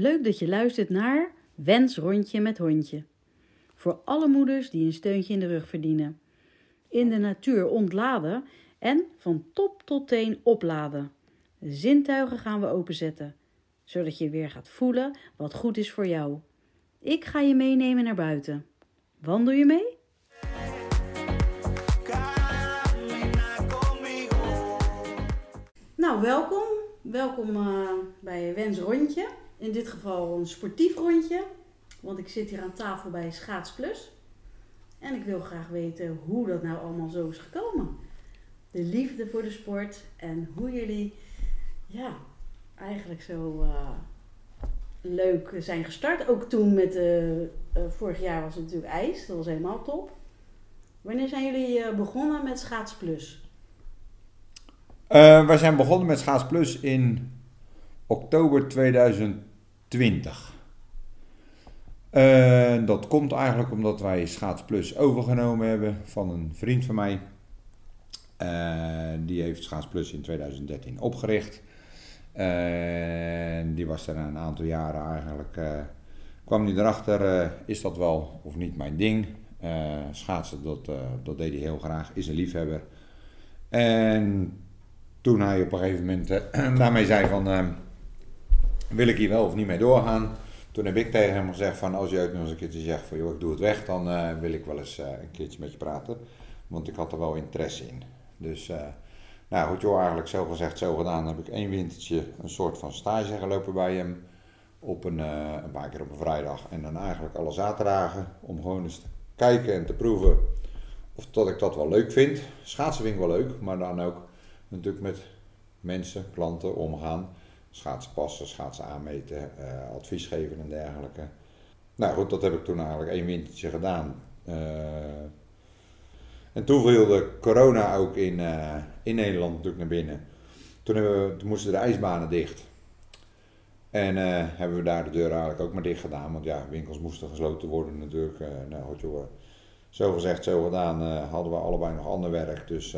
Leuk dat je luistert naar Wens Rondje met Hondje. Voor alle moeders die een steuntje in de rug verdienen. In de natuur ontladen en van top tot teen opladen. De zintuigen gaan we openzetten, zodat je weer gaat voelen wat goed is voor jou. Ik ga je meenemen naar buiten. Wandel je mee? Nou, welkom. Welkom uh, bij Wens Rondje. In dit geval een sportief rondje, want ik zit hier aan tafel bij Schaats Plus. En ik wil graag weten hoe dat nou allemaal zo is gekomen. De liefde voor de sport en hoe jullie ja, eigenlijk zo uh, leuk zijn gestart. Ook toen met, uh, vorig jaar was het natuurlijk ijs, dat was helemaal top. Wanneer zijn jullie begonnen met Schaats Plus? Wij zijn begonnen met Schaats Plus in oktober 2020. Uh, dat komt eigenlijk omdat wij Schaats Plus overgenomen hebben van een vriend van mij. Die heeft Schaats Plus in 2013 opgericht. En die was er een aantal jaren eigenlijk. kwam hij erachter, is dat wel of niet mijn ding? schaatsen, dat, dat deed hij heel graag, is een liefhebber. En toen hij op een gegeven moment daarmee zei van, wil ik hier wel of niet mee doorgaan? Toen heb ik tegen hem gezegd van, als je ook nog eens een keertje zegt van, joh, ik doe het weg, dan uh, wil ik wel eens een keertje met je praten. Want ik had er wel interesse in. Dus, nou goed joh, eigenlijk zo gezegd, zo gedaan, heb ik één wintertje een soort van stage gelopen bij hem. Op een, een paar keer op een vrijdag en dan eigenlijk alle zaterdagen. Om gewoon eens te kijken en te proeven of dat ik dat wel leuk vind. Schaatsen vind ik wel leuk, maar dan ook natuurlijk met mensen, klanten omgaan. Schaatsen passen, schaatsen aanmeten, uh, advies geven en dergelijke. Nou goed, dat heb ik toen eigenlijk één wintertje gedaan. Uh, en toen viel de corona ook in, uh, in Nederland natuurlijk naar binnen. Toen, we, moesten de ijsbanen dicht. En hebben we daar de deur eigenlijk ook maar dicht gedaan. Want ja, winkels moesten gesloten worden natuurlijk. nou goed joh, zo gezegd, zo gedaan. hadden we allebei nog ander werk. Dus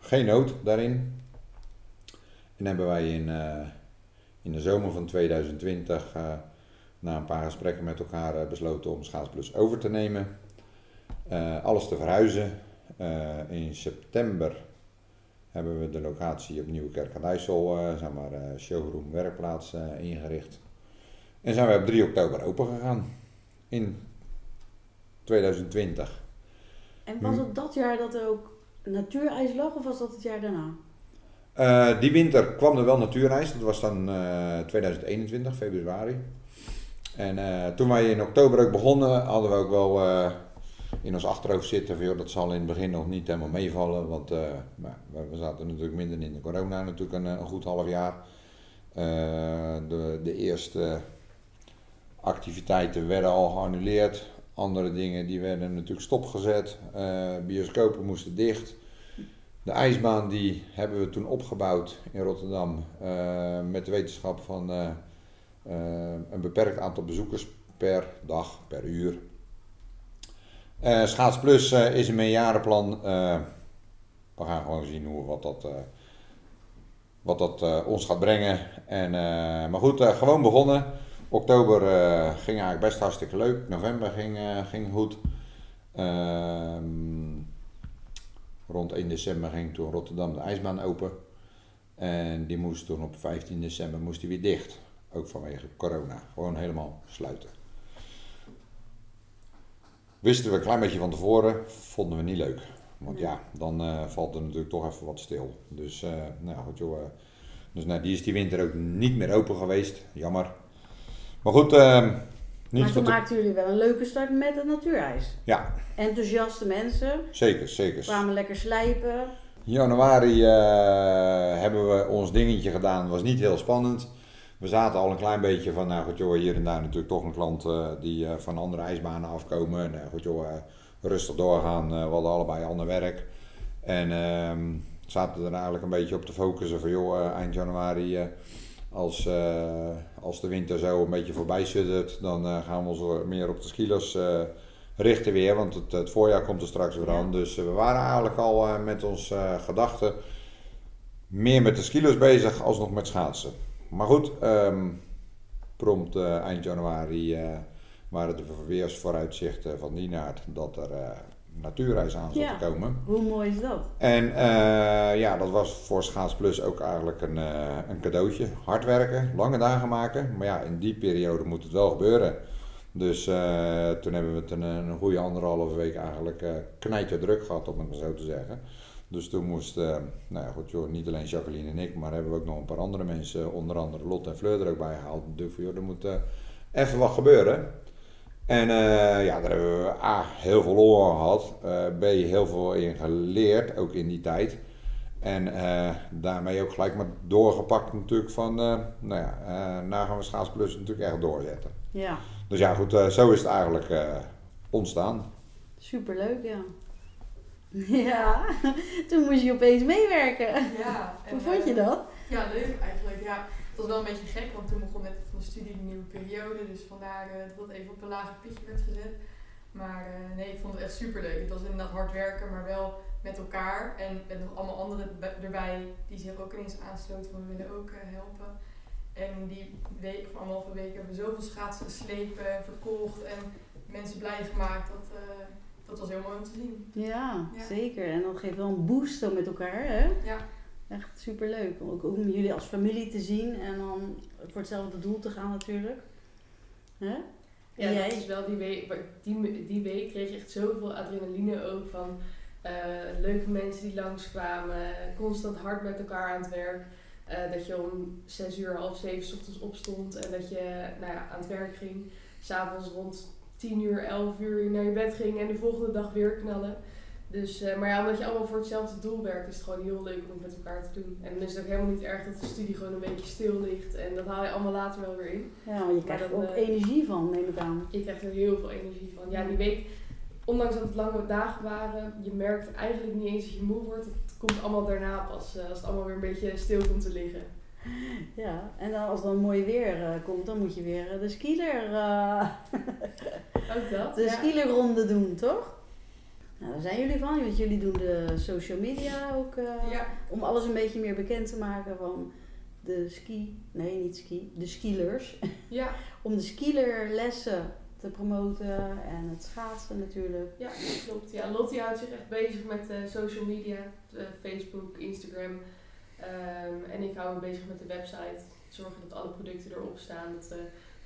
geen nood daarin. En hebben wij in, in de zomer van 2020 uh, na een paar gesprekken met elkaar uh, besloten om Schaatsplus over te nemen. alles te verhuizen. in september hebben we de locatie op Nieuwe Kerk aan IJssel, zeg maar, showroom werkplaats ingericht. En zijn we op 3 oktober open gegaan in 2020. En was het dat jaar dat er ook natuurijs lag of was dat het jaar daarna? Uh, die winter kwam er wel natuurijs, dat was dan uh, 2021, februari. En uh, toen wij in oktober ook begonnen, hadden we ook wel eh, in ons achterhoofd zitten van dat zal in het begin nog niet helemaal meevallen. Want we zaten natuurlijk minder in de corona, natuurlijk een, een goed half jaar. de, de eerste activiteiten werden al geannuleerd. Andere dingen die werden natuurlijk stopgezet. Bioscopen moesten dicht. De ijsbaan die hebben we toen opgebouwd in Rotterdam uh, met de wetenschap van uh, een beperkt aantal bezoekers per dag, per uur. Schaats Plus is een meerjarenplan. we gaan gewoon zien hoe, wat dat, wat dat ons gaat brengen. En, maar goed, gewoon begonnen. Oktober ging eigenlijk best hartstikke leuk. November ging, ging goed. Uh, rond 1 december ging toen Rotterdam de ijsbaan open. En die moest toen op 15 december moest die weer dicht. Ook vanwege corona. Gewoon helemaal sluiten. Wisten we een klein beetje van tevoren, vonden we niet leuk. Want ja, dan uh, valt er natuurlijk toch even wat stil. Dus, nou goed joh. dus nou, die is die winter ook niet meer open geweest. Jammer. Maar goed, uh, niet Maar toen maakten jullie wel een leuke start met het natuurijs. Ja. Enthousiaste mensen. Zeker, zeker. Kwamen lekker slijpen. In januari uh, hebben we ons dingetje gedaan. was niet heel spannend. We zaten al een klein beetje van, nou goed joh, hier en daar natuurlijk toch een klant uh, die uh, van andere ijsbanen afkomen. Nou goed joh, rustig doorgaan. we hadden allebei ander werk. En ehm, zaten er eigenlijk een beetje op te focussen van joh, eind januari als, als de winter zo een beetje voorbij suddert, dan uh, gaan we ons meer op de skilos uh, richten weer. Want het, het, voorjaar komt er straks weer aan. Dus we waren eigenlijk al met ons gedachten meer met de skilos bezig als nog met schaatsen. Maar goed, um, prompt eind januari waren de verweersvooruitzichten van Dienaard dat er natuurreis aan zat te komen. Hoe mooi is dat? En ja, dat was voor Schaats Plus ook eigenlijk een, een cadeautje. Hard werken, lange dagen maken. Maar ja, in die periode moet het wel gebeuren. Dus uh, toen hebben we het een, een goede anderhalve week eigenlijk knijter druk gehad, om het maar zo te zeggen. Dus toen moest, nou ja, goed, joh, niet alleen Jacqueline en ik, maar hebben we ook nog een paar andere mensen, onder andere Lot en Fleur er ook bij gehaald. Dus joh, er moet even wat gebeuren. En ja, daar hebben we A, heel veel lol aan gehad, B, heel veel in geleerd, ook in die tijd. En daarmee ook gelijk maar doorgepakt natuurlijk van, nou ja, nou gaan we Schaats Plus natuurlijk echt doorzetten. Ja. Dus ja, goed, uh, zo is het eigenlijk uh, ontstaan. Superleuk, ja. Ja, toen moest je opeens meewerken. Ja. Hoe vond je dat? Ja, leuk eigenlijk. Ja, het was wel een beetje gek, want toen begon net van de studie een nieuwe periode. Dus vandaar uh, dat het even op een lager pitje werd gezet. Maar nee, ik vond het echt super leuk. Het was inderdaad hard werken, maar wel met elkaar. En met nog allemaal anderen erbij die zich ook ineens aansloten van we willen ook helpen. En die week of anderhalve week hebben we zoveel schaatsen geslepen en verkocht en mensen blij gemaakt. Dat, dat was heel mooi om te zien. Ja, zeker. En dat geeft wel een boost met elkaar, hè? Ja. Echt super leuk. Ook om jullie als familie te zien en dan voor hetzelfde doel te gaan natuurlijk. Hè? Ja, jij? dat is wel die week, die, die week kreeg ik echt zoveel adrenaline ook van uh, leuke mensen die langskwamen, constant hard met elkaar aan het werk. Uh, dat je om 6 uur, half 7 ochtends opstond en dat je nou ja, aan het werk ging. S'avonds rond 10 uur, 11 uur naar je bed ging en de volgende dag weer knallen. Dus, uh, maar ja, omdat je allemaal voor hetzelfde doel werkt, is het gewoon heel leuk om het met elkaar te doen. En dan is het ook helemaal niet erg dat de studie gewoon een beetje stil ligt. En dat haal je allemaal later wel weer in. Ja, je krijgt er ook uh, energie van, neem ik aan. Je krijgt er heel veel energie van. Ja, die week, ondanks dat het lange dagen waren, je merkt eigenlijk niet eens dat je moe wordt komt allemaal daarna pas, uh, als het allemaal weer een beetje stil komt te liggen. Ja, en dan als dan mooi weer uh, komt, dan moet je weer uh, de skieler, Ook dat, de ja. skielerronde doen, toch? Nou, daar zijn jullie van, want jullie doen de social media ook ja. om alles een beetje meer bekend te maken van de ski, nee niet ski, de skielers. Ja. om de skielerlessen te promoten en het schaatsen natuurlijk. Ja, klopt. Ja, Lottie houdt zich echt bezig met uh, social media, uh, Facebook, Instagram. Um, en ik hou me bezig met de website. Zorgen dat alle producten erop staan. Dat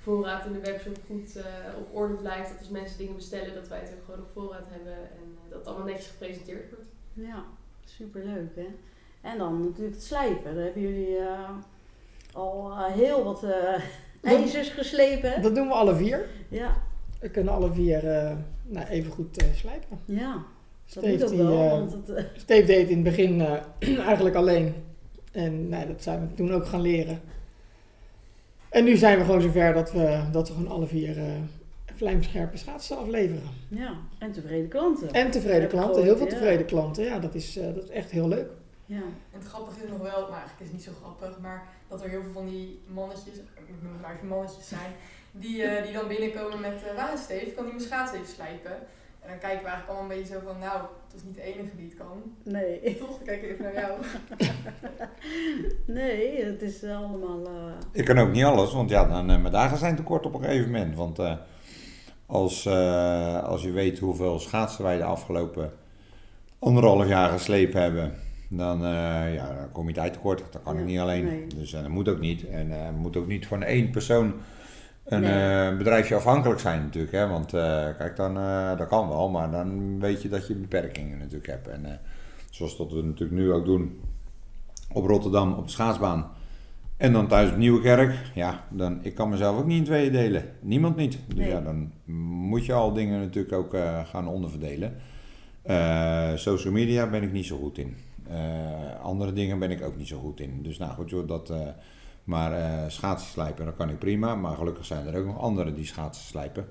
voorraad in de webshop goed uh, op orde blijft. Dat als mensen dingen bestellen, dat wij het ook gewoon op voorraad hebben. En dat het allemaal netjes gepresenteerd wordt. Ja, superleuk hè. En dan natuurlijk het slijpen. Daar hebben jullie al heel wat ijzers geslepen. Dat doen we alle vier. Ja. We kunnen alle vier uh, nou, even goed uh, slijpen. Ja, Steve, dat die, wel, uh, want het, Steve deed in het begin eigenlijk alleen. En nou, dat zijn we toen ook gaan leren. En nu zijn we gewoon zover dat we, dat we gewoon alle vier vlijmscherpe schaatsen afleveren. Ja, en tevreden klanten. En tevreden klanten, heel veel tevreden ja. klanten. Ja, dat is, dat is echt heel leuk. Ja. En het grappige is nog wel, maar eigenlijk is het niet zo grappig, maar dat er heel veel van die mannetjes, ik noem het maar even mannetjes zijn, die, uh, die dan binnenkomen met, uh, waar is Steve, kan die mijn schaats even slijpen? En dan kijken we eigenlijk allemaal een beetje zo van, nou, het is niet de enige die het kan. Nee. Toch? Dan kijk ik even naar jou. nee, het is allemaal... Uh... Ik kan ook niet alles, want ja, dan, mijn dagen zijn te kort op een gegeven moment. Want als, als je weet hoeveel schaatsen wij de afgelopen anderhalf jaar geslepen hebben dan, uh, ja, dan kom je tijd tekort. Dat kan ik niet alleen. nee. Dus uh, dat moet ook niet. En uh, moet ook niet van één persoon een Nee. eh, bedrijfje afhankelijk zijn natuurlijk. Hè? Want eh, kijk, dan, eh, dat kan wel, maar dan weet je dat je beperkingen natuurlijk hebt. En zoals dat we natuurlijk nu ook doen op Rotterdam op de schaatsbaan. En dan thuis op Nieuwekerk. Ja, dan, ik kan mezelf ook niet in tweeën delen. Niemand niet. Dus Nee. ja, dan moet je al dingen natuurlijk ook gaan onderverdelen. Social media ben ik niet zo goed in. Andere dingen ben ik ook niet zo goed in. Dus nou goed, joh, dat, maar eh schaatsen slijpen, dat kan ik prima. Maar gelukkig zijn er ook nog anderen die schaatsen slijpen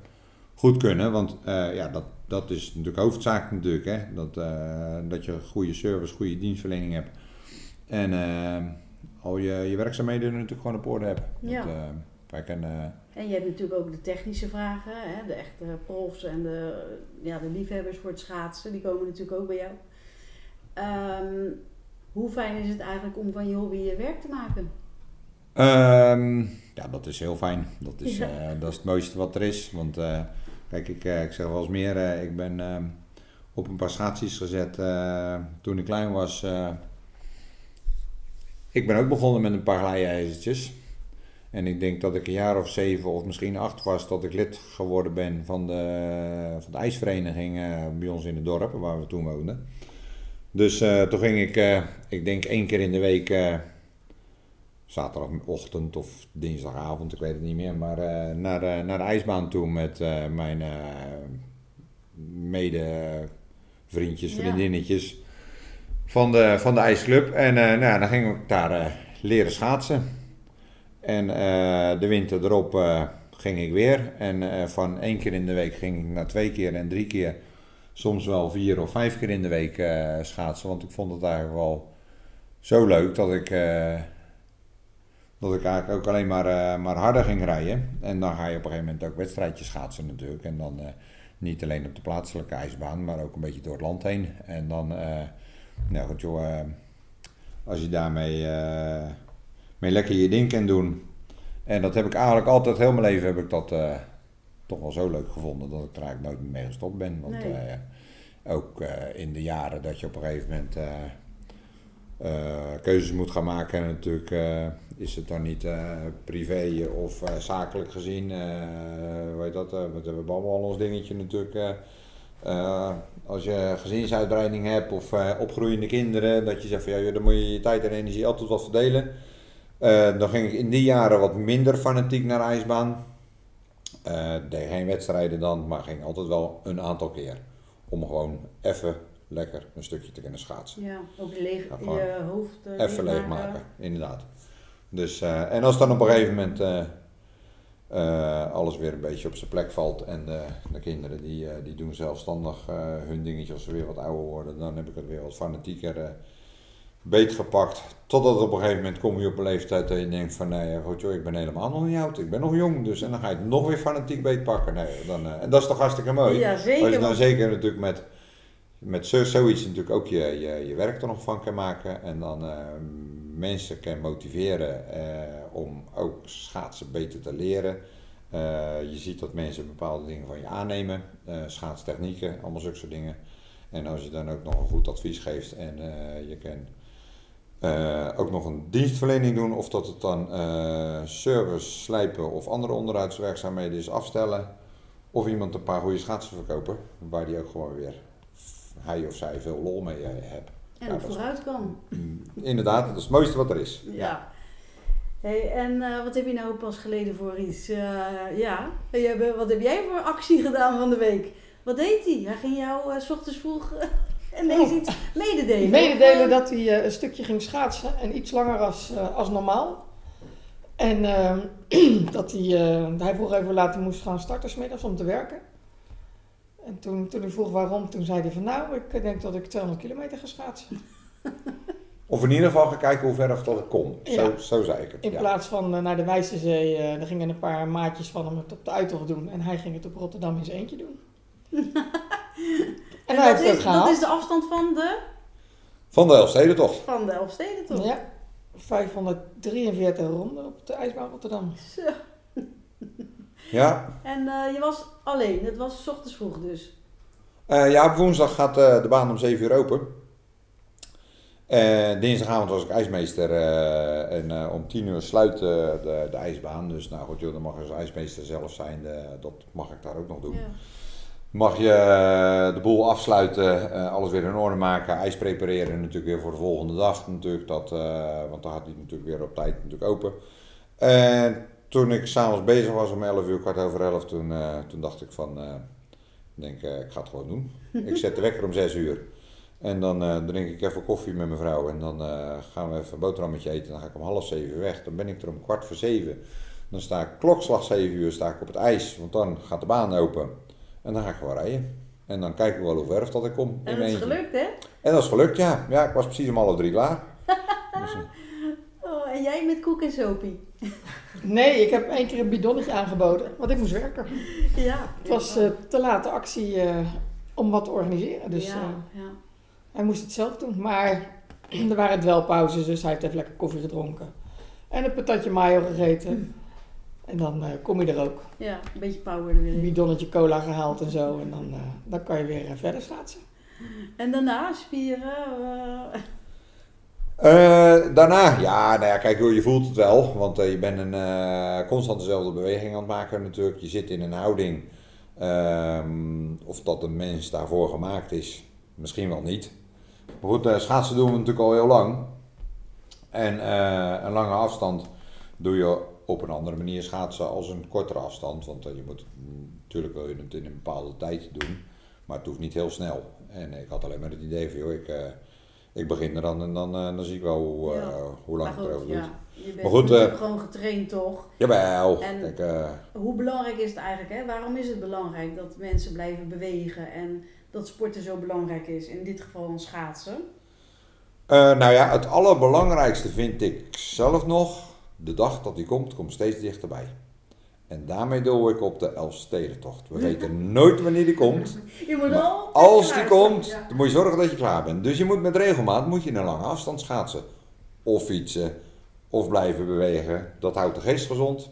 goed kunnen. Want eh, ja, dat, dat is natuurlijk hoofdzaak natuurlijk. Hè? Dat, eh, dat je goede service, goede dienstverlening hebt. En al je, je werkzaamheden natuurlijk gewoon op orde hebt. Ja. Dat, en, eh, En je hebt natuurlijk ook de technische vragen, hè? de echte profs en de, ja, de liefhebbers voor het schaatsen, die komen natuurlijk ook bij jou. Ehm, hoe fijn is het eigenlijk om van je hobby je werk te maken? Ehm, ja, dat is heel fijn. Dat is, Ja. eh, dat is het mooiste wat er is. Want eh, kijk, ik, eh, ik zeg wel eens meer, ik ben ehm, op een paar schaatsies gezet toen ik klein was. ik ben ook begonnen met een paar glijijzertjes. En ik denk dat ik een jaar of zeven of misschien acht was dat ik lid geworden ben van de, van de ijsvereniging bij ons in het dorp waar we toen woonden. Dus toen ging ik, ik denk één keer in de week, zaterdagochtend of dinsdagavond, ik weet het niet meer, maar eh, naar, de, naar de ijsbaan toe met eh, mijn eh mede vriendjes, Ja. vriendinnetjes van de, van de ijsclub. En eh, nou, dan ging ik daar eh, leren schaatsen. En eh, de winter erop eh, ging ik weer. En eh, van één keer in de week ging ik naar twee keer en drie keer. Soms wel vier of vijf keer in de week eh, schaatsen. Want ik vond het eigenlijk wel zo leuk dat ik, eh, dat ik eigenlijk ook alleen maar, eh, maar harder ging rijden. En dan ga je op een gegeven moment ook wedstrijdjes schaatsen natuurlijk. En dan eh, niet alleen op de plaatselijke ijsbaan, maar ook een beetje door het land heen. En dan, eh, nou goed joh, als je daarmee mee lekker je ding kan doen. En dat heb ik eigenlijk altijd, heel mijn leven heb ik dat toch wel zo leuk gevonden dat ik er eigenlijk nooit mee gestopt ben. Want Nee. ook in de jaren dat je op een gegeven moment keuzes moet gaan maken. En natuurlijk is het dan niet eh, privé of eh, zakelijk gezien. eh hoe heet dat? eh, we hebben allemaal ons dingetje natuurlijk. eh, eh, als je gezinsuitbreiding hebt of eh, opgroeiende kinderen, dat je zegt van ja, dan moet je je tijd en energie altijd wat verdelen. Eh, dan ging ik in die jaren wat minder fanatiek naar de ijsbaan. Eh, deed geen wedstrijden dan, maar ging altijd wel een aantal keer. Om gewoon even lekker een stukje te kunnen schaatsen. Ja, ook leeg, je hoofd eh, Even leegmaken, inderdaad. Dus, eh, en als dan op een gegeven moment eh, eh, alles weer een beetje op zijn plek valt en de, de kinderen die, die doen zelfstandig hun dingetje als ze weer wat ouder worden, dan heb ik het weer wat fanatieker beetgepakt. Totdat op een gegeven moment kom je op een leeftijd dat je denkt van nee, goed joh, ik ben helemaal nog niet oud, ik ben nog jong. Dus, en dan ga je het nog weer fanatiek beetpakken. Nee, dan, en dat is toch hartstikke mooi. Ja, Als je zeker. dan zeker natuurlijk met, met zo, zoiets natuurlijk ook je, je, je werk er nog van kan maken. En dan eh, mensen kan motiveren eh, om ook schaatsen beter te leren. Eh, je ziet dat mensen bepaalde dingen van je aannemen. eh schaatstechnieken, allemaal zulke soort dingen. En als je dan ook nog een goed advies geeft en je kan ook nog een dienstverlening doen. Of dat het dan service, slijpen of andere onderhoudswerkzaamheden is afstellen. Of iemand een paar goede schaatsen verkopen, waar die ook gewoon weer hij of zij veel lol mee eh, hebt. En Ja, is- vooruit kan. Mm, Inderdaad, dat is het mooiste wat er is. Ja. Hey, en eh, wat heb je nou pas geleden voor iets? Eh, ja, Hey, hebt- wat heb jij voor actie gedaan van de week? Wat deed hij? Hij ging jou eh, s ochtends vroeg eh, ineens Oh. iets mededelen. Mededelen Of, dat hij eh, een stukje ging schaatsen en iets langer als, eh, als normaal. En ehm, dat hij, eh, hij vroeg even hoe laat hij moest gaan starten 's middags om te werken. En toen, toen ik vroeg waarom, toen zei hij van nou, ik denk dat ik 200 kilometer ga schaatsen. Of in ieder geval gaan kijken hoe ver of dat ik kom. Zo, Ja. zo zei ik het. In ja. plaats van eh, naar de Wijstezee, eh er gingen een paar maatjes van hem het op de Uithof doen. En hij ging het op Rotterdam in zijn eentje doen. en en hij dat, heeft is, dat is de afstand van de, Van de Elfstedentocht. van de Elfsteden toch? Ja, 543 ronden op de ijsbaan Rotterdam. Zo. Ja. En eh, je was alleen, het was 's ochtends vroeg dus. Eh, ja, op woensdag gaat eh, de baan om 7 uur open. Dinsdagavond was ik ijsmeester en om 10 uur sluit de, de ijsbaan. Dus nou goed, joh, dan mag je als ijsmeester zelf zijn. Dat mag ik daar ook nog doen. Ja. Mag je de boel afsluiten, alles weer in orde maken, ijs prepareren natuurlijk weer voor de volgende dag natuurlijk. Dat, want dan gaat die natuurlijk weer op tijd natuurlijk open. En toen ik s'avonds bezig was om 11 uur, kwart over 11, toen, eh, toen dacht ik van, ik denk eh, ik ga het gewoon doen. ik zet de wekker om 6 uur. En dan drink ik even koffie met mijn vrouw en dan gaan we even een boterhammetje eten. Dan ga ik om half zeven weg. Dan ben ik er om kwart voor zeven. Dan sta ik klokslag 7 uur sta ik op het ijs, want dan gaat de baan open. En dan ga ik gewoon rijden. En dan kijk ik wel hoe ver of dat ik kom. En dat is gelukt hè? En dat is gelukt, ja. Ja, ik was precies om half drie klaar. Dus, Oh, en jij met koek en sopie. Nee, ik heb één keer een bidonnetje aangeboden, want ik moest werken. Ja. Het was eh, te late actie eh, om wat te organiseren, dus ja, eh, ja. hij moest het zelf doen. Maar er waren dwelpauzes, dus hij heeft even lekker koffie gedronken. En een patatje mayo gegeten. En dan kom je er ook. Ja, een beetje power er weer Een in. bidonnetje cola gehaald en zo. En dan, dan kan je weer verder schaatsen. En daarna spieren. Eh, daarna, ja, nou ja, kijk, je voelt het wel, want eh, je bent een eh, constant dezelfde beweging aan het maken natuurlijk. Je zit in een houding, ehm, of dat een mens daarvoor gemaakt is, misschien wel niet. Maar goed, schaatsen doen we natuurlijk al heel lang. En een lange afstand doe je op een andere manier schaatsen als een kortere afstand. Want je moet, natuurlijk wil je het in een bepaalde tijd doen, maar het hoeft niet heel snel. En ik had alleen maar het idee van, ik... ik begin er dan en dan, eh, dan zie ik wel hoe, eh, Ja. hoe lang maar het erover doet. ja, je bent Maar goed, eh, gewoon getraind toch? Jawel, En- eh, Hoe belangrijk is het eigenlijk? Hè? Waarom is het belangrijk dat mensen blijven bewegen en dat sporten zo belangrijk is? In dit geval een schaatsen. nou ja, het allerbelangrijkste vind ik zelf nog, de dag dat die komt, komt steeds dichterbij. En daarmee doe ik op de Elfstedentocht. We weten nooit wanneer die komt. Je moet al. als die komt, ja. dan moet je zorgen dat je klaar bent. Dus je moet met regelmaat moet je een lange afstand schaatsen. Of fietsen, of blijven bewegen. Dat houdt de geest gezond.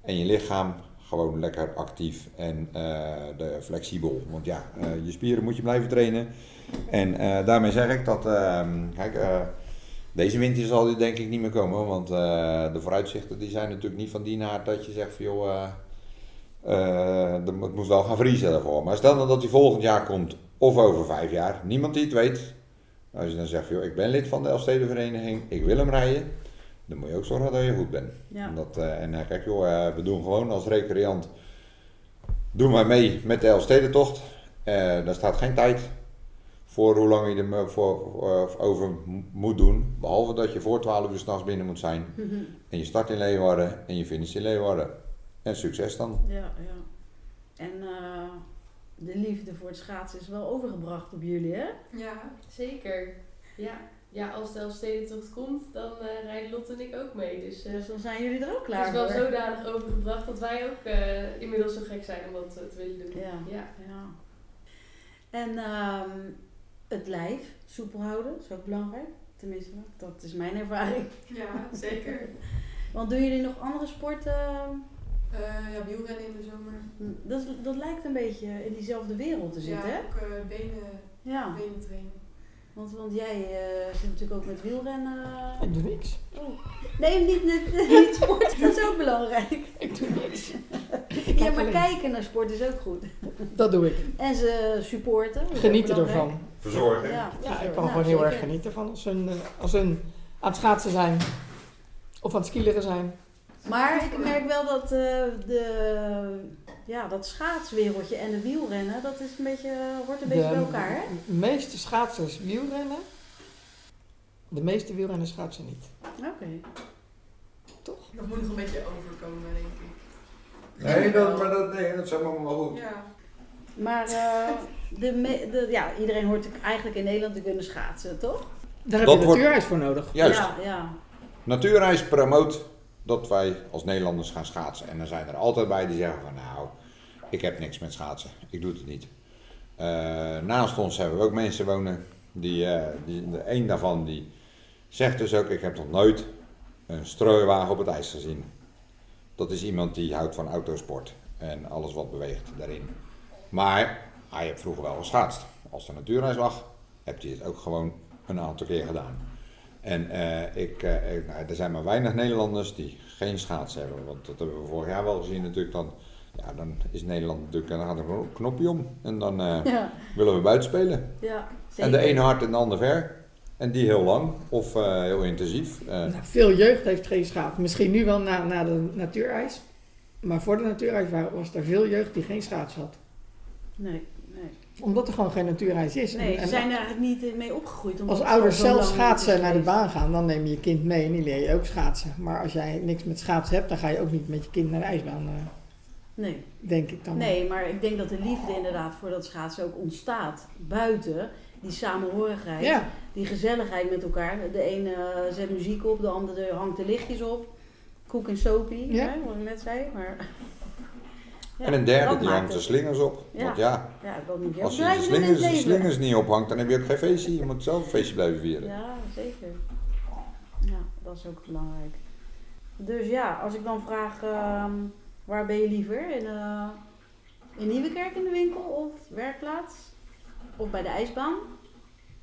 En je lichaam gewoon lekker actief en eh, de, flexibel. Want ja, eh, je spieren moet je blijven trainen. En eh, daarmee zeg ik dat, ehm, kijk, deze winter zal die denk ik niet meer komen. Want eh, de vooruitzichten die zijn natuurlijk niet van die naart dat je zegt van joh... moet- het moet wel gaan vriezen daarvoor. Maar stel dan dat hij volgend jaar komt, of over vijf jaar, niemand die het weet. Als je dan zegt, joh, ik ben lid van de Elfstedenvereniging, ik wil hem rijden. Dan moet je ook zorgen dat je goed bent. Ja. En kijk joh, we doen gewoon als recreant, doen wij mee met de Elfstedentocht. Daar staat geen tijd voor hoe lang je er voor, voor- over moet doen. Behalve dat je voor 12 uur s'nachts binnen moet zijn. En je start in Leeuwarden en je finisht in Leeuwarden. En succes dan. Ja, ja. En eh, de liefde voor het schaatsen is wel overgebracht op jullie, hè? Ja, Zeker. Ja. ja, als de Elfstedentocht komt, dan eh, rijden Lotte en ik ook mee. Dus eh, Dus dan zijn jullie er ook het klaar is wel voor. zodanig overgebracht dat wij ook eh, inmiddels zo gek zijn om dat eh, te willen doen. Ja. ja. Ja. En ehm, het lijf soepel houden is ook belangrijk. Tenminste, dat is mijn ervaring. ja zeker. Want doen jullie nog andere sporten? Eh, ja, wielrennen in de zomer. Dat, is- dat lijkt een beetje in diezelfde wereld te zitten, ja, hè? ook eh, benen, Ja. benen trainen. Want, want jij eh, zit natuurlijk ook met wielrennen. Ik doe niks. Oh. Nee, niet, niet, niet sport. Dat is ook belangrijk. Ik doe niks. Ja, maar alleen. kijken naar sport is ook goed. Dat doe ik. En ze supporten. dat Genieten ervan. Verzorgen. Ja, Ja, ik kan gewoon heel erg genieten van als hun, eh, als hun aan het schaatsen zijn. Of aan het skileren zijn. Maar ik merk wel dat eh, de, ja, dat schaatswereldje en de wielrennen, dat is een beetje, hoort een beetje bij elkaar, hè? De meeste schaatsers wielrennen. De meeste wielrenners schaatsen niet. Oké. Toch? Dat moet nog een beetje overkomen, denk ik. Nee, dat, maar dat, nee, dat helemaal wel goed. Ja, Maar eh, de me- de, ja, iedereen hoort eigenlijk in Nederland te kunnen schaatsen, toch? Daar heb Dat je wordt- natuurijs voor nodig. Juist. Ja, ja. Natuurreis promoot dat wij als Nederlanders gaan schaatsen. En er zijn er altijd bij die zeggen van nou, ik heb niks met schaatsen. Ik doe het niet. Eh, naast ons hebben we ook mensen wonen. Die, eh, die, de een daarvan die zegt dus ook, ik heb nog nooit een strooiwagen op het ijs gezien. Dat is iemand die houdt van autosport en alles wat beweegt daarin. Maar hij heeft vroeger wel geschaatst. Als er natuurreis lag, heb hij het ook gewoon een aantal keer gedaan. En eh, ik, eh, ik- nou, er zijn maar weinig Nederlanders die geen schaats hebben. Want dat hebben we vorig jaar wel gezien natuurlijk. Dan, ja, dan is Nederland natuurlijk, dan gaat er een knopje om. En dan eh, Ja, willen we buiten spelen. ja. En de ene hard en de ander ver. En die heel lang of eh, heel intensief. Eh, Nou, veel jeugd heeft geen schaats. Misschien nu wel na, na de natuurijs. Maar voor de natuurijs wa- was er veel jeugd die geen schaats had. Nee. Omdat er gewoon geen natuurijs is. En- Nee, ze zijn er eigenlijk niet mee opgegroeid. als ouders zelf schaatsen naar de baan gaan, dan neem je je kind mee en die leer je ook schaatsen. Maar als jij niks met schaatsen hebt, dan ga je ook niet met je kind naar de ijsbaan, eh, Nee. denk ik dan. nee, maar ik denk dat de liefde inderdaad voor dat schaatsen ook ontstaat buiten. Die samenhorigheid, Ja, die gezelligheid met elkaar. De ene eh, zet muziek op, de andere hangt de lichtjes op. Koek en sopie, Ja. hè, wat ik net zei. Maar, Ja, en een derde die hangt de het. slingers op. Ja. Want ja, Ja, dat moet je als ook je de slingers, de slingers niet ophangt, dan heb je ook geen feestje. Je moet zelf een feestje blijven vieren. Ja, zeker. Ja, dat is ook belangrijk. Dus ja, als ik dan vraag, ehm, waar ben je liever? In, eh in Nieuwekerk in de winkel of werkplaats? Of bij de ijsbaan?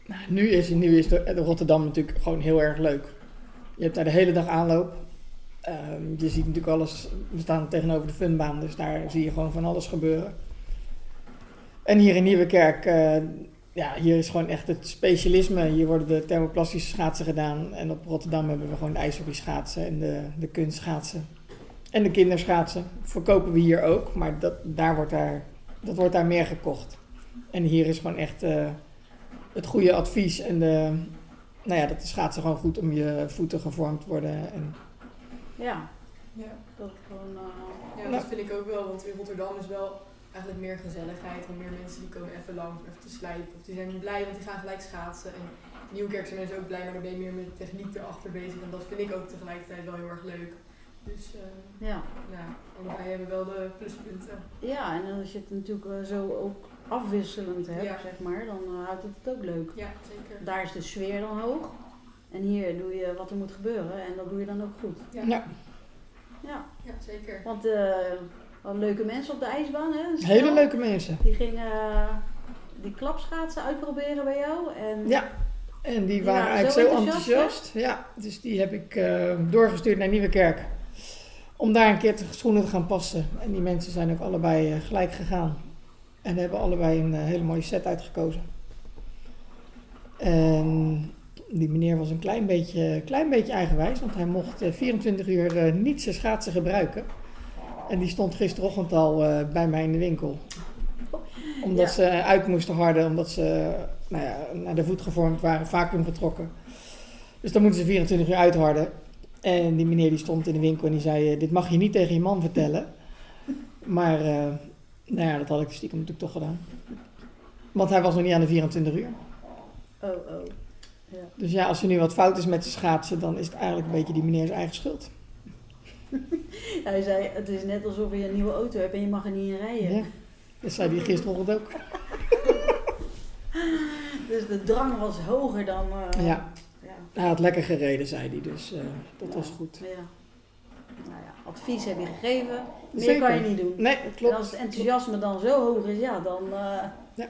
Nou, nu is, nu is de, de Rotterdam natuurlijk gewoon heel erg leuk. Je hebt daar de hele dag aanloop. Ehm, je ziet natuurlijk alles, we staan tegenover de funbaan, dus daar zie je gewoon van alles gebeuren. En hier in Nieuwekerk, eh ja, hier is gewoon echt het specialisme. Hier worden de thermoplastische schaatsen gedaan. En op Rotterdam hebben we gewoon de ijshockey schaatsen en de, de kunstschaatsen. En de kinderschaatsen verkopen we hier ook, maar dat, daar wordt daar, dat wordt daar meer gekocht. En hier is gewoon echt eh, het goede advies en de, nou ja, dat de schaatsen gewoon goed om je voeten gevormd worden. En, Ja, Ja. dat gewoon... eh, Ja, dat vind ik ook wel, want in Rotterdam is wel eigenlijk meer gezelligheid. En meer mensen die komen even langs even te slijpen. Of die zijn blij, want die gaan gelijk schaatsen. En in Nieuwkerk zijn mensen ook blij, maar dan ben je meer met de techniek erachter bezig. En dat vind ik ook tegelijkertijd wel heel erg leuk. Dus eh, ja. ja, allebei hebben wel de pluspunten. ja, en als je het natuurlijk eh, zo ook afwisselend hebt, Ja. zeg maar, dan houdt het het ook leuk. Ja, zeker. Daar is de sfeer dan hoog. En hier doe je wat er moet gebeuren en dat doe je dan ook goed. Ja, ja, Ja, ja zeker. want eh wat leuke mensen op de ijsbaan, hè? hele leuke mensen. Die gingen eh, die klapschaatsen uitproberen bij jou. En Ja, en die, Die waren, waren eigenlijk zo enthousiast, enthousiast. Ja, dus die heb ik eh, doorgestuurd naar Nieuwekerk. Om daar een keer te, schoenen te gaan passen. En die mensen zijn ook allebei gelijk gegaan. En hebben allebei een hele mooie set uitgekozen. En die meneer was een klein beetje, klein beetje eigenwijs. Want hij mocht eh, 24 uur eh, niet zijn schaatsen gebruiken. En die stond gisterochtend al eh, bij mij in de winkel. Omdat Ja. ze uit moesten harden, omdat ze nou ja, naar de voet gevormd waren, vacuüm getrokken. Dus dan moeten ze 24 uur uitharden. En die meneer die stond in de winkel en die zei, eh, dit mag je niet tegen je man vertellen. Maar eh, nou ja, dat had ik stiekem natuurlijk toch gedaan. Want hij was nog niet aan de 24 uur. Oh, oh. Ja. Dus ja, als er nu wat fout is met de schaatsen, dan is het eigenlijk een beetje die meneer zijn eigen schuld. Hij zei, het is net alsof je een nieuwe auto hebt en je mag er niet in rijden. Ja. Dat zei hij gisterochtend ook. Dus de drang was hoger dan... eh, Ja, ja. hij had lekker gereden, zei hij. Dus eh, dat was goed. Ja. Nou ja, advies heb je gegeven. Meer Zeker. kan je niet doen. Nee, dat En klopt. als het enthousiasme dan zo hoog is, ja, dan eh, Ja.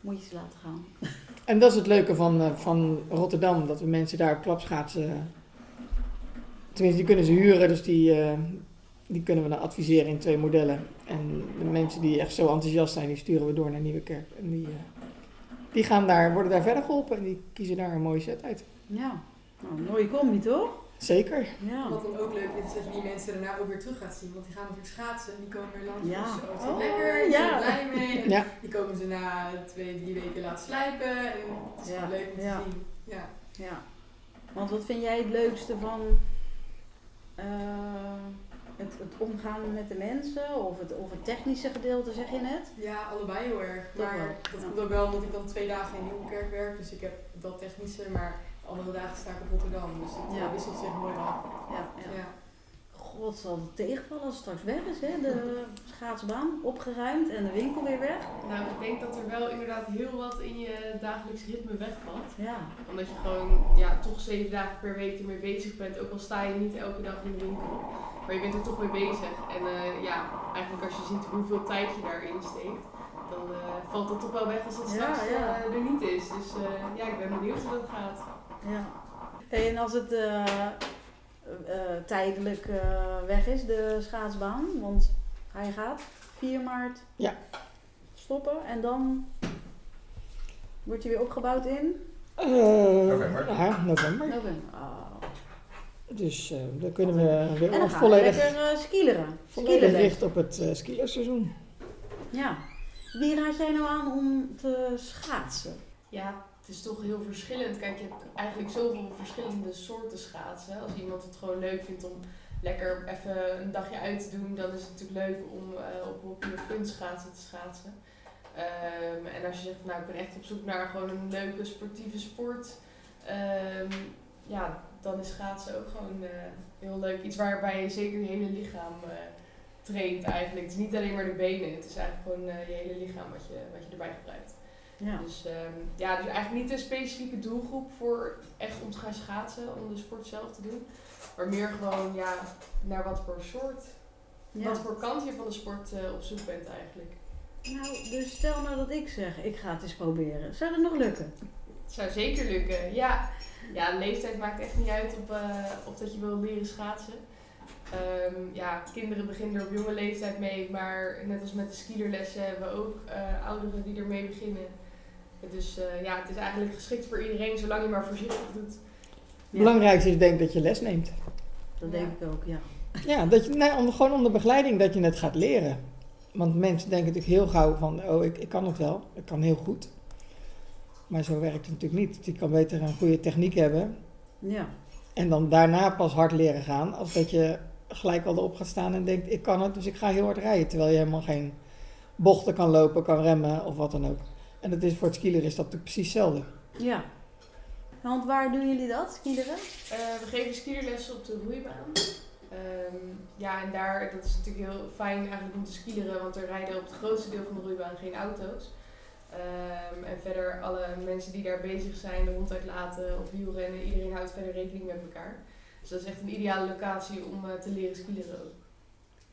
moet je ze laten gaan. En dat is het leuke van, eh, van Rotterdam, dat we mensen daar op klapschaatsen... Tenminste, die kunnen ze huren, dus die, eh, die kunnen we dan adviseren in twee modellen. En de mensen die echt zo enthousiast zijn, die sturen we door naar Nieuwekerk. En die, eh, die gaan daar, worden daar verder geholpen en die kiezen daar een mooie set uit. Ja, nou, een mooie combi toch? Zeker. Ja. Wat dan ook leuk is, is dat je die mensen daarna ook weer terug gaat zien. Want die gaan natuurlijk schaatsen en die komen weer langs. Ja. Dus, oh, het is lekker, die ja. zijn er blij mee. En Ja. Die komen ze na twee, drie weken laten slijpen. En het is Ja. gewoon leuk om te Ja. zien. Ja. ja. Want wat vind jij het leukste van eh, het, het omgaan met de mensen of het, of het technische gedeelte, zeg je net? ja, allebei heel erg. Toch Maar wel, dat ja. komt ook wel omdat ik dan twee dagen in Nieuwkerk werk. Dus ik heb dat technische, maar andere dagen sta ik op Rotterdam. Dus het Ja. ja. wisselt zich mooi af. Ja, ja. Ja. God, zal het tegenvallen als het straks weg is, hè? De schaatsbaan opgeruimd en de winkel weer weg. Nou, ik denk dat er wel inderdaad heel wat in je dagelijks ritme wegvalt. Ja, Omdat je gewoon ja, toch zeven dagen per week ermee bezig bent. Ook al sta je niet elke dag in de winkel. Maar je bent er toch mee bezig. En eh, ja, eigenlijk als je ziet hoeveel tijd je daarin steekt. Dan eh, valt het toch wel weg als het Ja, straks ja. eh, er niet is. Dus eh, ja, ik ben benieuwd hoe dat gaat. Ja. Hey, en als het eh, eh, tijdelijk eh, weg is, de schaatsbaan, want hij gaat 4 maart Ja. stoppen en dan wordt hij weer opgebouwd in Eh, November. Ja, november. november. Oh. Dus eh, dan kunnen we weer En dan gaan we volledig, lekker uh, skileren. volledig Skileren. richten op het uh, skierseizoen. Ja. Wie raad jij nou aan om te schaatsen? Ja, het is toch heel verschillend. Kijk, je hebt eigenlijk zoveel verschillende soorten schaatsen. Als iemand het gewoon leuk vindt om lekker even een dagje uit te doen, dan is het natuurlijk leuk om eh, op hockey of kunstschaatsen te schaatsen. Ehm, en als je zegt, nou ik ben echt op zoek naar gewoon een leuke sportieve sport, ehm, ja, dan is schaatsen ook gewoon eh, heel leuk. Iets waarbij je zeker je hele lichaam eh, traint eigenlijk. Het is niet alleen maar de benen, het is eigenlijk gewoon je hele lichaam wat je, wat je erbij gebruikt. Ja. Dus, ehm, ja, dus eigenlijk niet een specifieke doelgroep voor echt om te gaan schaatsen, om de sport zelf te doen. Maar meer gewoon ja, naar wat voor soort, Ja. wat voor kant je van de sport eh, op zoek bent eigenlijk. Nou, dus stel nou dat ik zeg, ik ga het eens proberen. Zou dat nog lukken? Het zou zeker lukken, ja. Ja, leeftijd maakt echt niet uit op, eh, of dat je wil leren schaatsen. Ehm, ja, kinderen beginnen er op jonge leeftijd mee, maar net als met de skielerlessen hebben we ook eh, ouderen die ermee beginnen. Dus eh, ja, het is eigenlijk geschikt voor iedereen, zolang je maar voorzichtig doet. Het Ja. belangrijkste is denk ik dat je les neemt. Dat Ja. denk ik ook, ja. Ja, dat je, onder, gewoon onder begeleiding dat je het gaat leren. Want mensen denken natuurlijk heel gauw van, oh, ik, ik kan het wel, ik kan heel goed. Maar zo werkt het natuurlijk niet. Je kan beter een goede techniek hebben Ja, en dan daarna pas hard leren gaan. Als dat je gelijk al erop gaat staan en denkt, ik kan het, dus ik ga heel hard rijden. Terwijl je helemaal geen bochten kan lopen, kan remmen of wat dan ook. En dat is voor het skieler is dat natuurlijk precies hetzelfde. ja. Want waar doen jullie dat, skileren? Eh, we geven skielerlessen op de roeibaan. Ehm, ja, en daar, dat is natuurlijk heel fijn eigenlijk om te skileren, want er rijden op het grootste deel van de roeibaan geen auto's. Ehm, en verder alle mensen die daar bezig zijn, de hond uitlaten of wielrennen, iedereen houdt verder rekening met elkaar. Dus dat is echt een ideale locatie om eh, te leren skileren ook.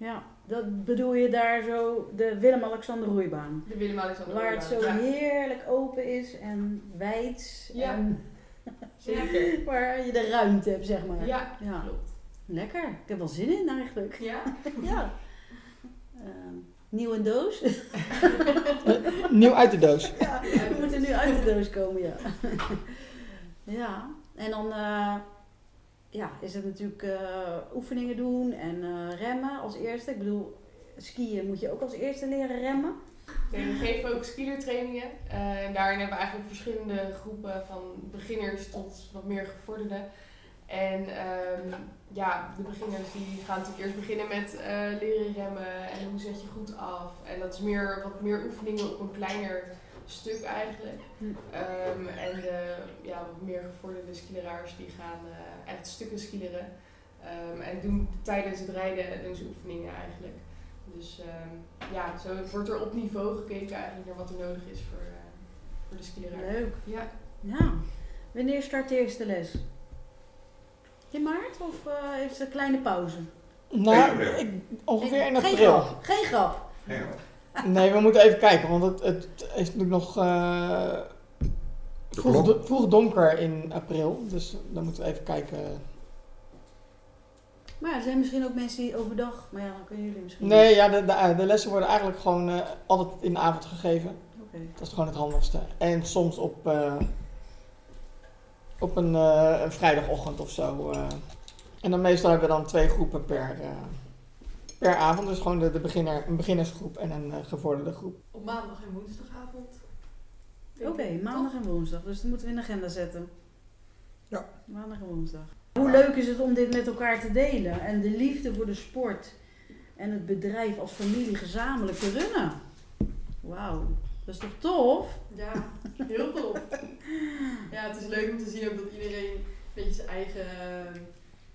Ja, dat bedoel je daar zo, de Willem-Alexander roeibaan. De Willem-Alexander Waar het zo. Ja, heerlijk open is en wijd. Ja. En zeker. waar je de ruimte hebt, zeg maar. Ja, Ja. klopt. Lekker. Ik heb wel zin in eigenlijk. Ja, Ja. Ehm, nieuw in doos. Nieuw uit de doos. ja, we moeten nu uit de doos komen, ja. ja, en dan eh, ja, is het natuurlijk eh, oefeningen doen en eh, remmen als eerste. Ik bedoel, skiën moet je ook als eerste leren remmen. Nee, we geven ook skielertrainingen. Eh, en daarin hebben we eigenlijk verschillende groepen van beginners tot wat meer gevorderden. En ehm, ja, de beginners die gaan natuurlijk eerst beginnen met leren remmen en hoe zet je goed af. En dat is meer, wat meer oefeningen op een kleiner stuk eigenlijk. Hm. Ehm, en de ja, wat meer gevorderde skileraars die gaan eh, echt stukken skileren. Ehm, en doen tijdens het rijden doen ze oefeningen eigenlijk. Dus ehm, ja, zo wordt er op niveau gekeken eigenlijk naar wat er nodig is voor, eh, voor de skileraar. Leuk. Ja, Ja. Wanneer start de eerste les? In maart of eh, heeft ze een kleine pauze? Nou, april. ik, ongeveer in Geen april. grap. Geen grap. Nee, we moeten even kijken, want het, het is natuurlijk nog eh, vroeg, klok. do- vroeg donker in april. Dus dan moeten we even kijken. Maar er zijn misschien ook mensen die overdag, maar ja, dan kunnen jullie misschien. Nee, ja, de, de, de lessen worden eigenlijk gewoon eh, altijd in de avond gegeven. Oké. Dat is gewoon het handigste. En soms op, eh, op een, eh, een vrijdagochtend of zo. eh. En dan meestal hebben we dan twee groepen per, eh, per avond. Dus gewoon de, de beginner, een beginnersgroep en een eh, gevorderde groep. Op maandag en woensdagavond. Oké, maandag en woensdag. Dus dat moeten we in de agenda zetten. Ja. Maandag en woensdag. Hoe leuk is het om dit met elkaar te delen? En de liefde voor de sport en het bedrijf als familie gezamenlijk te runnen. Wauw, dat is toch tof? Ja, heel tof. ja, het is leuk om te zien ook dat iedereen een beetje zijn eigen eh,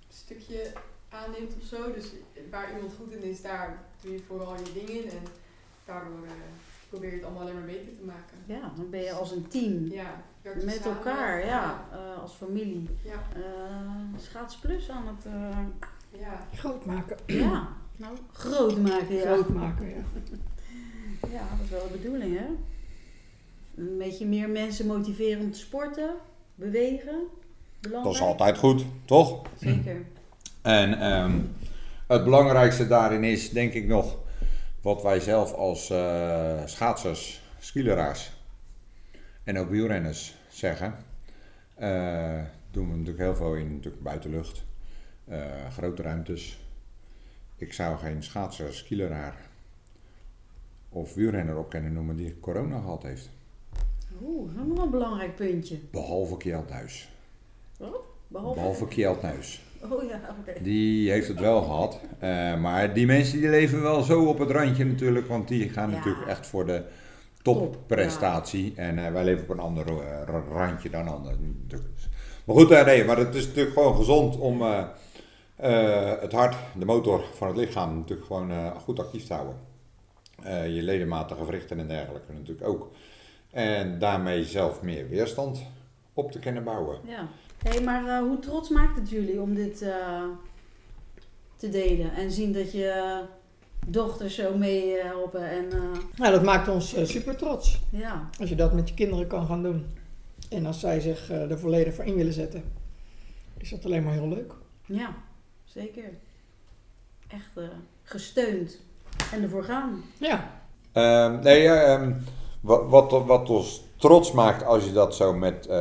stukje aanneemt of zo. Dus waar iemand goed in is, daar doe je vooral je ding in. En daardoor eh, probeer je het allemaal alleen maar beter te maken. Ja, dan ben je als een team. Ja, Met samen. elkaar, ja, eh, als familie. Ja, Eh Schaats Plus aan het eh, ja. Groot maken. ja, nou, groot maken. Ja. Groot maken, ja. ja, dat is wel de bedoeling, hè? Een beetje meer mensen motiveren om te sporten, bewegen. Dat is altijd goed, toch? Zeker. En ehm, het belangrijkste daarin is, denk ik nog, wat wij zelf als eh, schaatsers, skileraars en ook wielrenners zeggen. Eh, doen we natuurlijk heel veel in natuurlijk buitenlucht, eh, grote ruimtes. Ik zou geen schaatser, skileraar of wielrenner op kunnen noemen die corona gehad heeft. Oeh, dat is nog een belangrijk puntje. Behalve Kjeld Nuis. Behalve... Behalve Kjeld Nuis. Oh ja, oké. Die heeft het wel gehad. Eh, maar die mensen die leven wel zo op het randje natuurlijk. Want die gaan Ja. natuurlijk echt voor de Top, topprestatie. En eh, wij leven op een ander eh, ra- randje dan anderen. Maar goed, nee, maar het is natuurlijk gewoon gezond om het hart, de motor van het lichaam natuurlijk gewoon goed actief te houden. Je ledematen, gewrichten en dergelijke natuurlijk ook. En daarmee zelf meer weerstand op te kunnen bouwen. Ja. Hé, maar eh, hoe trots maakt het jullie om dit eh, te delen? En zien dat je dochters zo meehelpen en eh, Nou, dat maakt ons super trots. ja. Als je dat met je kinderen kan gaan doen. En als zij zich eh, er volledig voor in willen zetten. Is dat alleen maar heel leuk. Ja, zeker. Echt eh, gesteund en ervoor gaan. Ja. Ehm, nee, ehm, wat, wat, wat ons trots maakt als je dat zo met eh,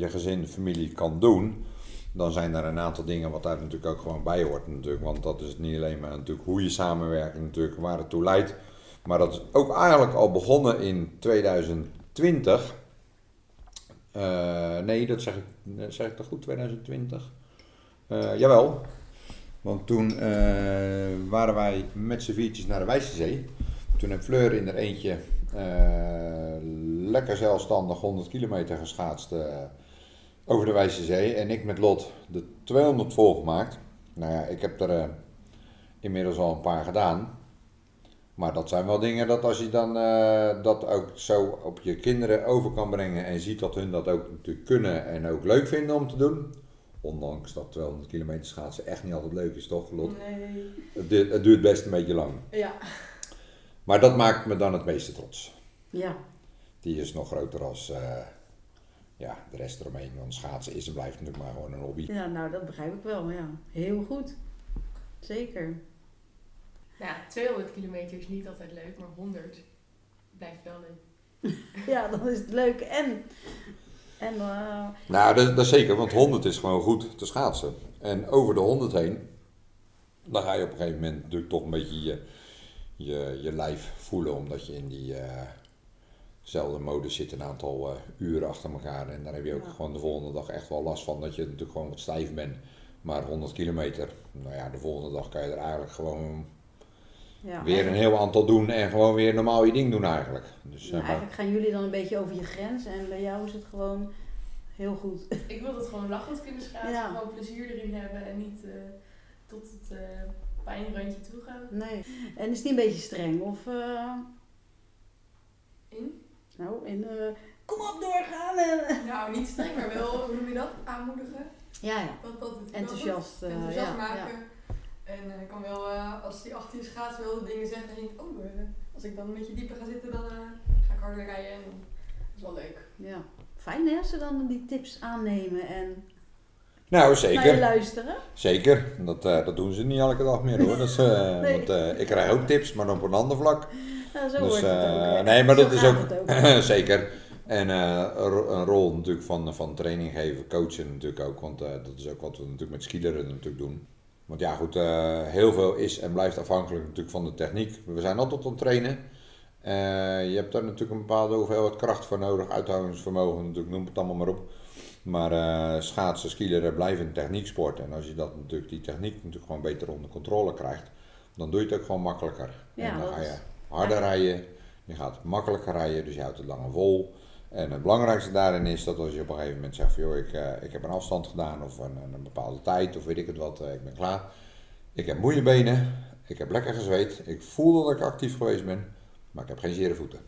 je gezin, familie kan doen, dan zijn er een aantal dingen wat daar natuurlijk ook gewoon bij hoort natuurlijk. Want dat is niet alleen maar natuurlijk hoe je samenwerkt natuurlijk, waar het toe leidt. Maar dat is ook eigenlijk al begonnen in 2020. Eh, nee, dat zeg ik, zeg ik toch goed, 2020? Eh, jawel. Want toen waren wij met z'n naar de Wijzezee. Toen heb Fleur in er eentje lekker zelfstandig 100 kilometer geschaatst eh, over de Wijzezee. En ik met Lot de 200 volgemaakt. Nou ja, ik heb er eh, inmiddels al een paar gedaan. Maar dat zijn wel dingen dat als je dan eh, dat ook zo op je kinderen over kan brengen en ziet dat hun dat ook natuurlijk kunnen en ook leuk vinden om te doen. Ondanks dat 200 kilometer schaatsen echt niet altijd leuk is, toch Lot? Nee. Het, het duurt best een beetje lang. Ja. Maar dat maakt me dan het meeste trots. Ja, Die is nog groter als eh, ja, de rest eromheen. Want schaatsen is en blijft natuurlijk maar gewoon een hobby. ja, nou dat begrijp ik wel. Ja, heel goed. Zeker. Ja, 200 kilometer is niet altijd leuk, maar 100 blijft wel leuk. Ja, dan is het leuk. En, en eh, Nou, dat, dat is zeker, want 100 is gewoon goed te schaatsen. En over de 100 heen, dan ga je op een gegeven moment natuurlijk toch een beetje je, je, je lijf voelen. Omdat je in die eh, zelfde modus zit een aantal eh, uren achter elkaar. En daar heb je ook Ja. gewoon de volgende dag echt wel last van. Dat je natuurlijk gewoon wat stijf bent. Maar 100 kilometer, nou ja, de volgende dag kan je er eigenlijk gewoon ja, weer een heel aantal doen. En gewoon weer normaal je ding doen eigenlijk. Dus, Ja, maar- eigenlijk gaan jullie dan een beetje over je grens en bij jou is het gewoon heel goed. Ik wil het gewoon lachend kunnen schaatsen, Ja. gewoon plezier erin hebben en niet eh, tot het eh pijnrandje toe gaan. Nee. En is die een beetje streng? Of, eh, In? nou, in, eh, kom op doorgaan. En, Nou, niet streng, maar wel, hoe noem je dat? Aanmoedigen. ja, ja. Dat, dat doet hij wel Enthousiast. eh, ja, maken. ja. En eh, ik kan wel, eh, als hij achter je schaats wil dingen zeggen, dan denk ik, oh, eh, als ik dan een beetje dieper ga zitten, dan eh, ga ik harder rijden. En dat is wel leuk. ja. Fijn hè, ze dan die tips aannemen en nou, naar je zeker. luisteren. Zeker, dat, eh, dat doen ze niet elke dag meer hoor. Nee. want, eh, ik krijg ook tips, maar dan op een ander vlak. Zo Dus, wordt het ook. nee, maar Zo dat is ook-. Zeker. En een ro- een rol natuurlijk van, van training geven, coachen natuurlijk ook. Want dat is ook wat we natuurlijk met skileren natuurlijk doen. Want ja goed, heel veel is en blijft afhankelijk natuurlijk van de techniek. We zijn altijd aan het trainen. Je hebt daar natuurlijk een bepaalde hoeveelheid kracht voor nodig, uithoudingsvermogen natuurlijk, noem het allemaal maar op. Maar eh, schaatsen, skileren blijven een technieksport. En als je dat natuurlijk, die techniek natuurlijk gewoon beter onder controle krijgt, dan doe je het ook gewoon makkelijker. Ja, en dan ga je harder rijden, je gaat makkelijker rijden, dus je houdt het langer vol. En het belangrijkste daarin is dat als je op een gegeven moment zegt van joh, ik, eh, ik heb een afstand gedaan of een, een bepaalde tijd of weet ik het wat, eh, ik ben klaar. Ik heb moeie benen, ik heb lekker gezweet, ik voel dat ik actief geweest ben, maar ik heb geen zere voeten.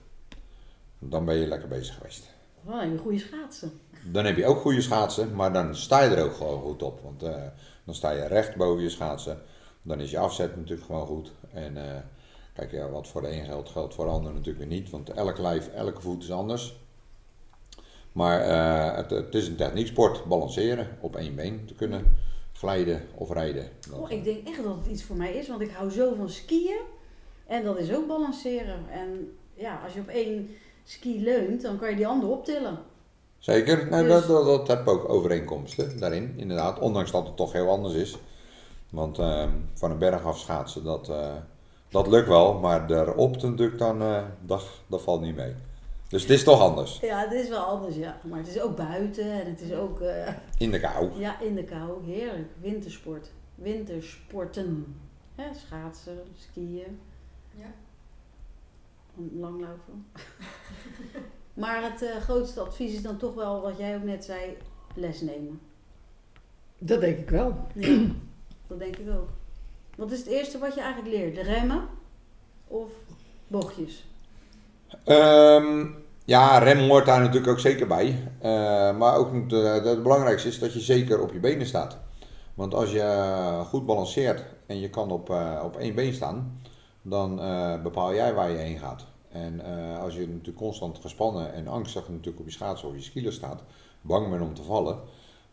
Dan ben je lekker bezig geweest. Wel een goede schaatsen. Dan heb je ook goede schaatsen, maar dan sta je er ook gewoon goed op. Want eh, dan sta je recht boven je schaatsen. Dan is je afzet natuurlijk gewoon goed. En eh, kijk, ja, wat voor de een geldt, geldt voor de ander natuurlijk weer niet. Want elk lijf, elke voet is anders. Maar eh, het, het is een technieksport, balanceren op één been te kunnen glijden of rijden. Oh, ik denk echt dat het iets voor mij is, want ik hou zo van skiën. En dat is ook balanceren. En ja, als je op één ski leunt, dan kan je die andere optillen. Zeker, nou, Dus- dat, dat, dat heb ook overeenkomsten daarin, inderdaad. Ondanks dat het toch heel anders is. Want ehm, van een berg af schaatsen, dat, eh, dat lukt wel. Maar daarop natuurlijk dan, eh, dat, dat valt niet mee. Dus het is toch anders. Ja, het is wel anders, ja. Maar het is ook buiten en het is ook eh, In de kou. ja, in de kou. Heerlijk. Wintersport. Wintersporten. Hè, schaatsen, skiën, Ja. langlopen. maar het eh, grootste advies is dan toch wel, wat jij ook net zei, les nemen. Dat denk ik wel. Ja, dat denk ik ook. Wat is het eerste wat je eigenlijk leert? De remmen of bochtjes? Ehm, Ja, rem hoort daar natuurlijk ook zeker bij. Eh, maar ook de, het belangrijkste is dat je zeker op je benen staat. Want als je goed balanceert en je kan op, eh, op één been staan, dan eh, bepaal jij waar je heen gaat. En eh, als je natuurlijk constant gespannen en angstig natuurlijk op je schaatsen of je skieler staat, bang bent om te vallen,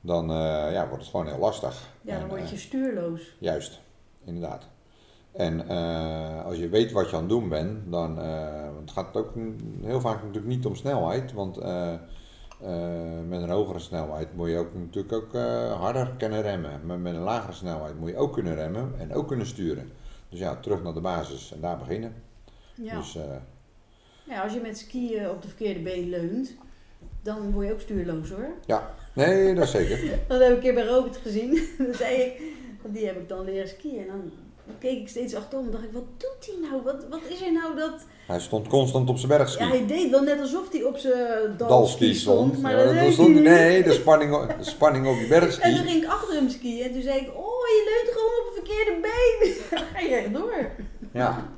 dan eh, ja, wordt het gewoon heel lastig. Ja, dan En, word eh, je stuurloos. Juist, inderdaad. En eh, als je weet wat je aan het doen bent, dan eh, want het gaat ook heel vaak natuurlijk niet om snelheid. Want eh, eh, met een hogere snelheid moet je ook natuurlijk ook eh, harder kunnen remmen. Maar met een lagere snelheid moet je ook kunnen remmen en ook kunnen sturen. Dus ja, terug naar de basis en daar beginnen. Ja. Dus eh, ja, als je met skiën op de verkeerde been leunt, dan word je ook stuurloos hoor. nee, dat zeker. Dat heb ik een keer bij Robert gezien. Dan zei ik, want die heb ik dan leren skiën. En dan keek ik steeds achterom en dacht ik, wat doet hij nou? Wat, wat is er nou dat... Hij stond constant op zijn bergski. Ja, hij deed wel net alsof hij op zijn Dalski stond. Maar Ja, dat dat stond nee, de spanning, op- de spanning op je En bergski. toen ging ik achter hem skiën en toen zei ik, oh, je leunt gewoon op het verkeerde been. Dan ga je echt door. Ja.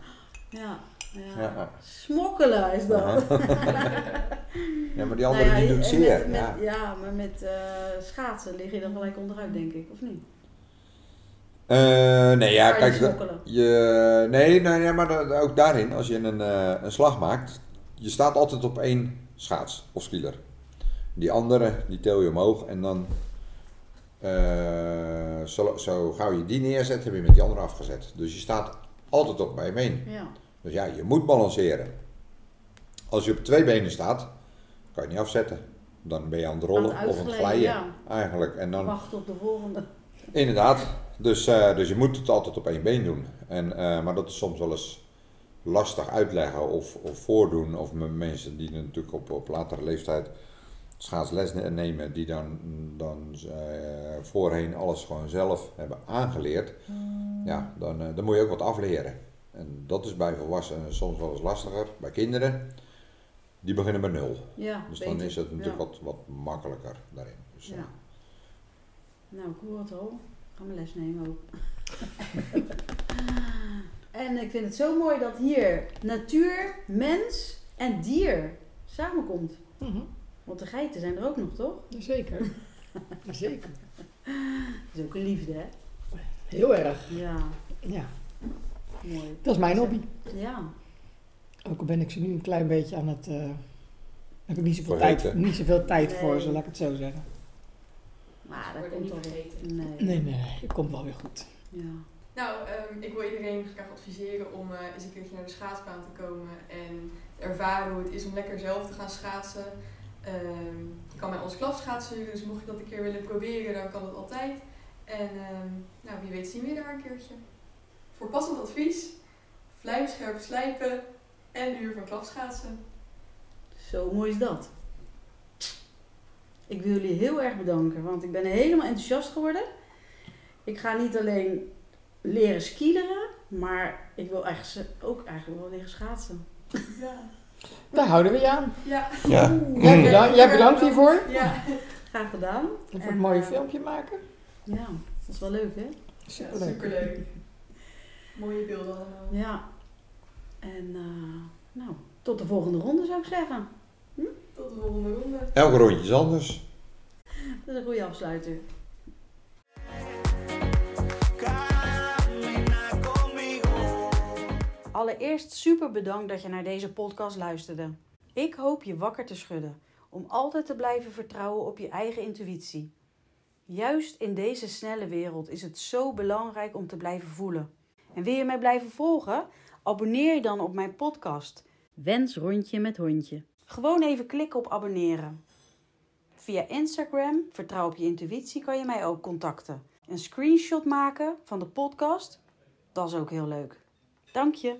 Ja, ja. Smokkelen is dat. ja, maar die andere Nou ja, die doet zeer. Met, met, ja. ja. maar met eh, schaatsen lig je dan gelijk onderuit, denk ik, of niet? Eh, nee, ja, je kijk, je, nee, nee, nee, maar ook daarin, als je een, eh, een slag maakt, je staat altijd op één schaats of skieler. Die andere, die tel je omhoog en dan, zo, zo gauw je die neerzet, heb je met die andere afgezet. Dus je staat altijd op bij been. Ja. Dus ja, je moet balanceren. Als je op twee benen staat, kan je niet afzetten. Dan ben je aan het rollen Aan het of aan het glijden eigenlijk. En dan, Wacht op de volgende. Inderdaad. Dus, eh, dus je moet het altijd op één been doen. En, eh, maar dat is soms wel eens lastig uitleggen of, of voordoen. Of met mensen die natuurlijk op, op latere leeftijd schaatsles ne- nemen. Die dan, dan eh, voorheen alles gewoon zelf hebben aangeleerd. Ja, dan, dan moet je ook wat afleren. En dat is bij volwassenen soms wel eens lastiger. Bij kinderen, die beginnen bij nul. Ja, Dus dan is het natuurlijk Ja. wat, wat makkelijker daarin. Dus, eh, Ja. Nou, ik hoor het al. Ik ga mijn les nemen ook. en ik vind het zo mooi dat hier natuur, mens en dier samenkomt. Mhm. Want de geiten zijn er ook nog, toch? Zeker. Zeker. Dat is ook een liefde, hè? Heel erg. Ja, Ja, mooi. dat is mijn hobby. Ja, Ook al ben ik ze nu een klein beetje aan het... eh, heb ik niet zoveel, Vergeten. tijd, niet zoveel tijd voor ze, laat ik het zo zeggen. maar dat komt wel weer. Nee. Nee, nee, het komt wel weer goed. Ja. Nou, ehm, ik wil iedereen graag adviseren om eh, eens een keertje naar de schaatsbaan te komen en te ervaren hoe het is om lekker zelf te gaan schaatsen. Ehm, je kan bij ons klapschaatsen, dus mocht je dat een keer willen proberen, dan kan dat altijd. En ehm, nou, wie weet zien we je daar een keertje. Voor passend advies, vlijmscherp slijpen en uur van klapschaatsen. Zo mooi is dat. Ik wil jullie heel erg bedanken, want ik ben helemaal enthousiast geworden. Ik ga niet alleen leren skileren, maar ik wil eigenlijk ook eigenlijk wel leren schaatsen. Ja. Daar houden we je aan. Ja. Ja. Jij bedankt, jij bedankt hiervoor. Ja. Graag gedaan. En voor het mooie eh, filmpje maken. Ja, dat is wel leuk hè? Superleuk. superleuk. Mooie beelden allemaal. Ja. En eh, nou, tot de volgende ronde zou ik zeggen. Tot de volgende ronde. Elke rondje is anders. Dat is een goede afsluiter. Allereerst super bedankt dat je naar deze podcast luisterde. Ik hoop je wakker te schudden om altijd te blijven vertrouwen op je eigen intuïtie. Juist in deze snelle wereld is het zo belangrijk om te blijven voelen. En wil je mij blijven volgen? Abonneer je dan op mijn podcast. Wens rondje met hondje. Gewoon even klikken op abonneren. Via Instagram, vertrouw op je intuïtie, kan je mij ook contacten. Een screenshot maken van de podcast, dat is ook heel leuk. Dank je.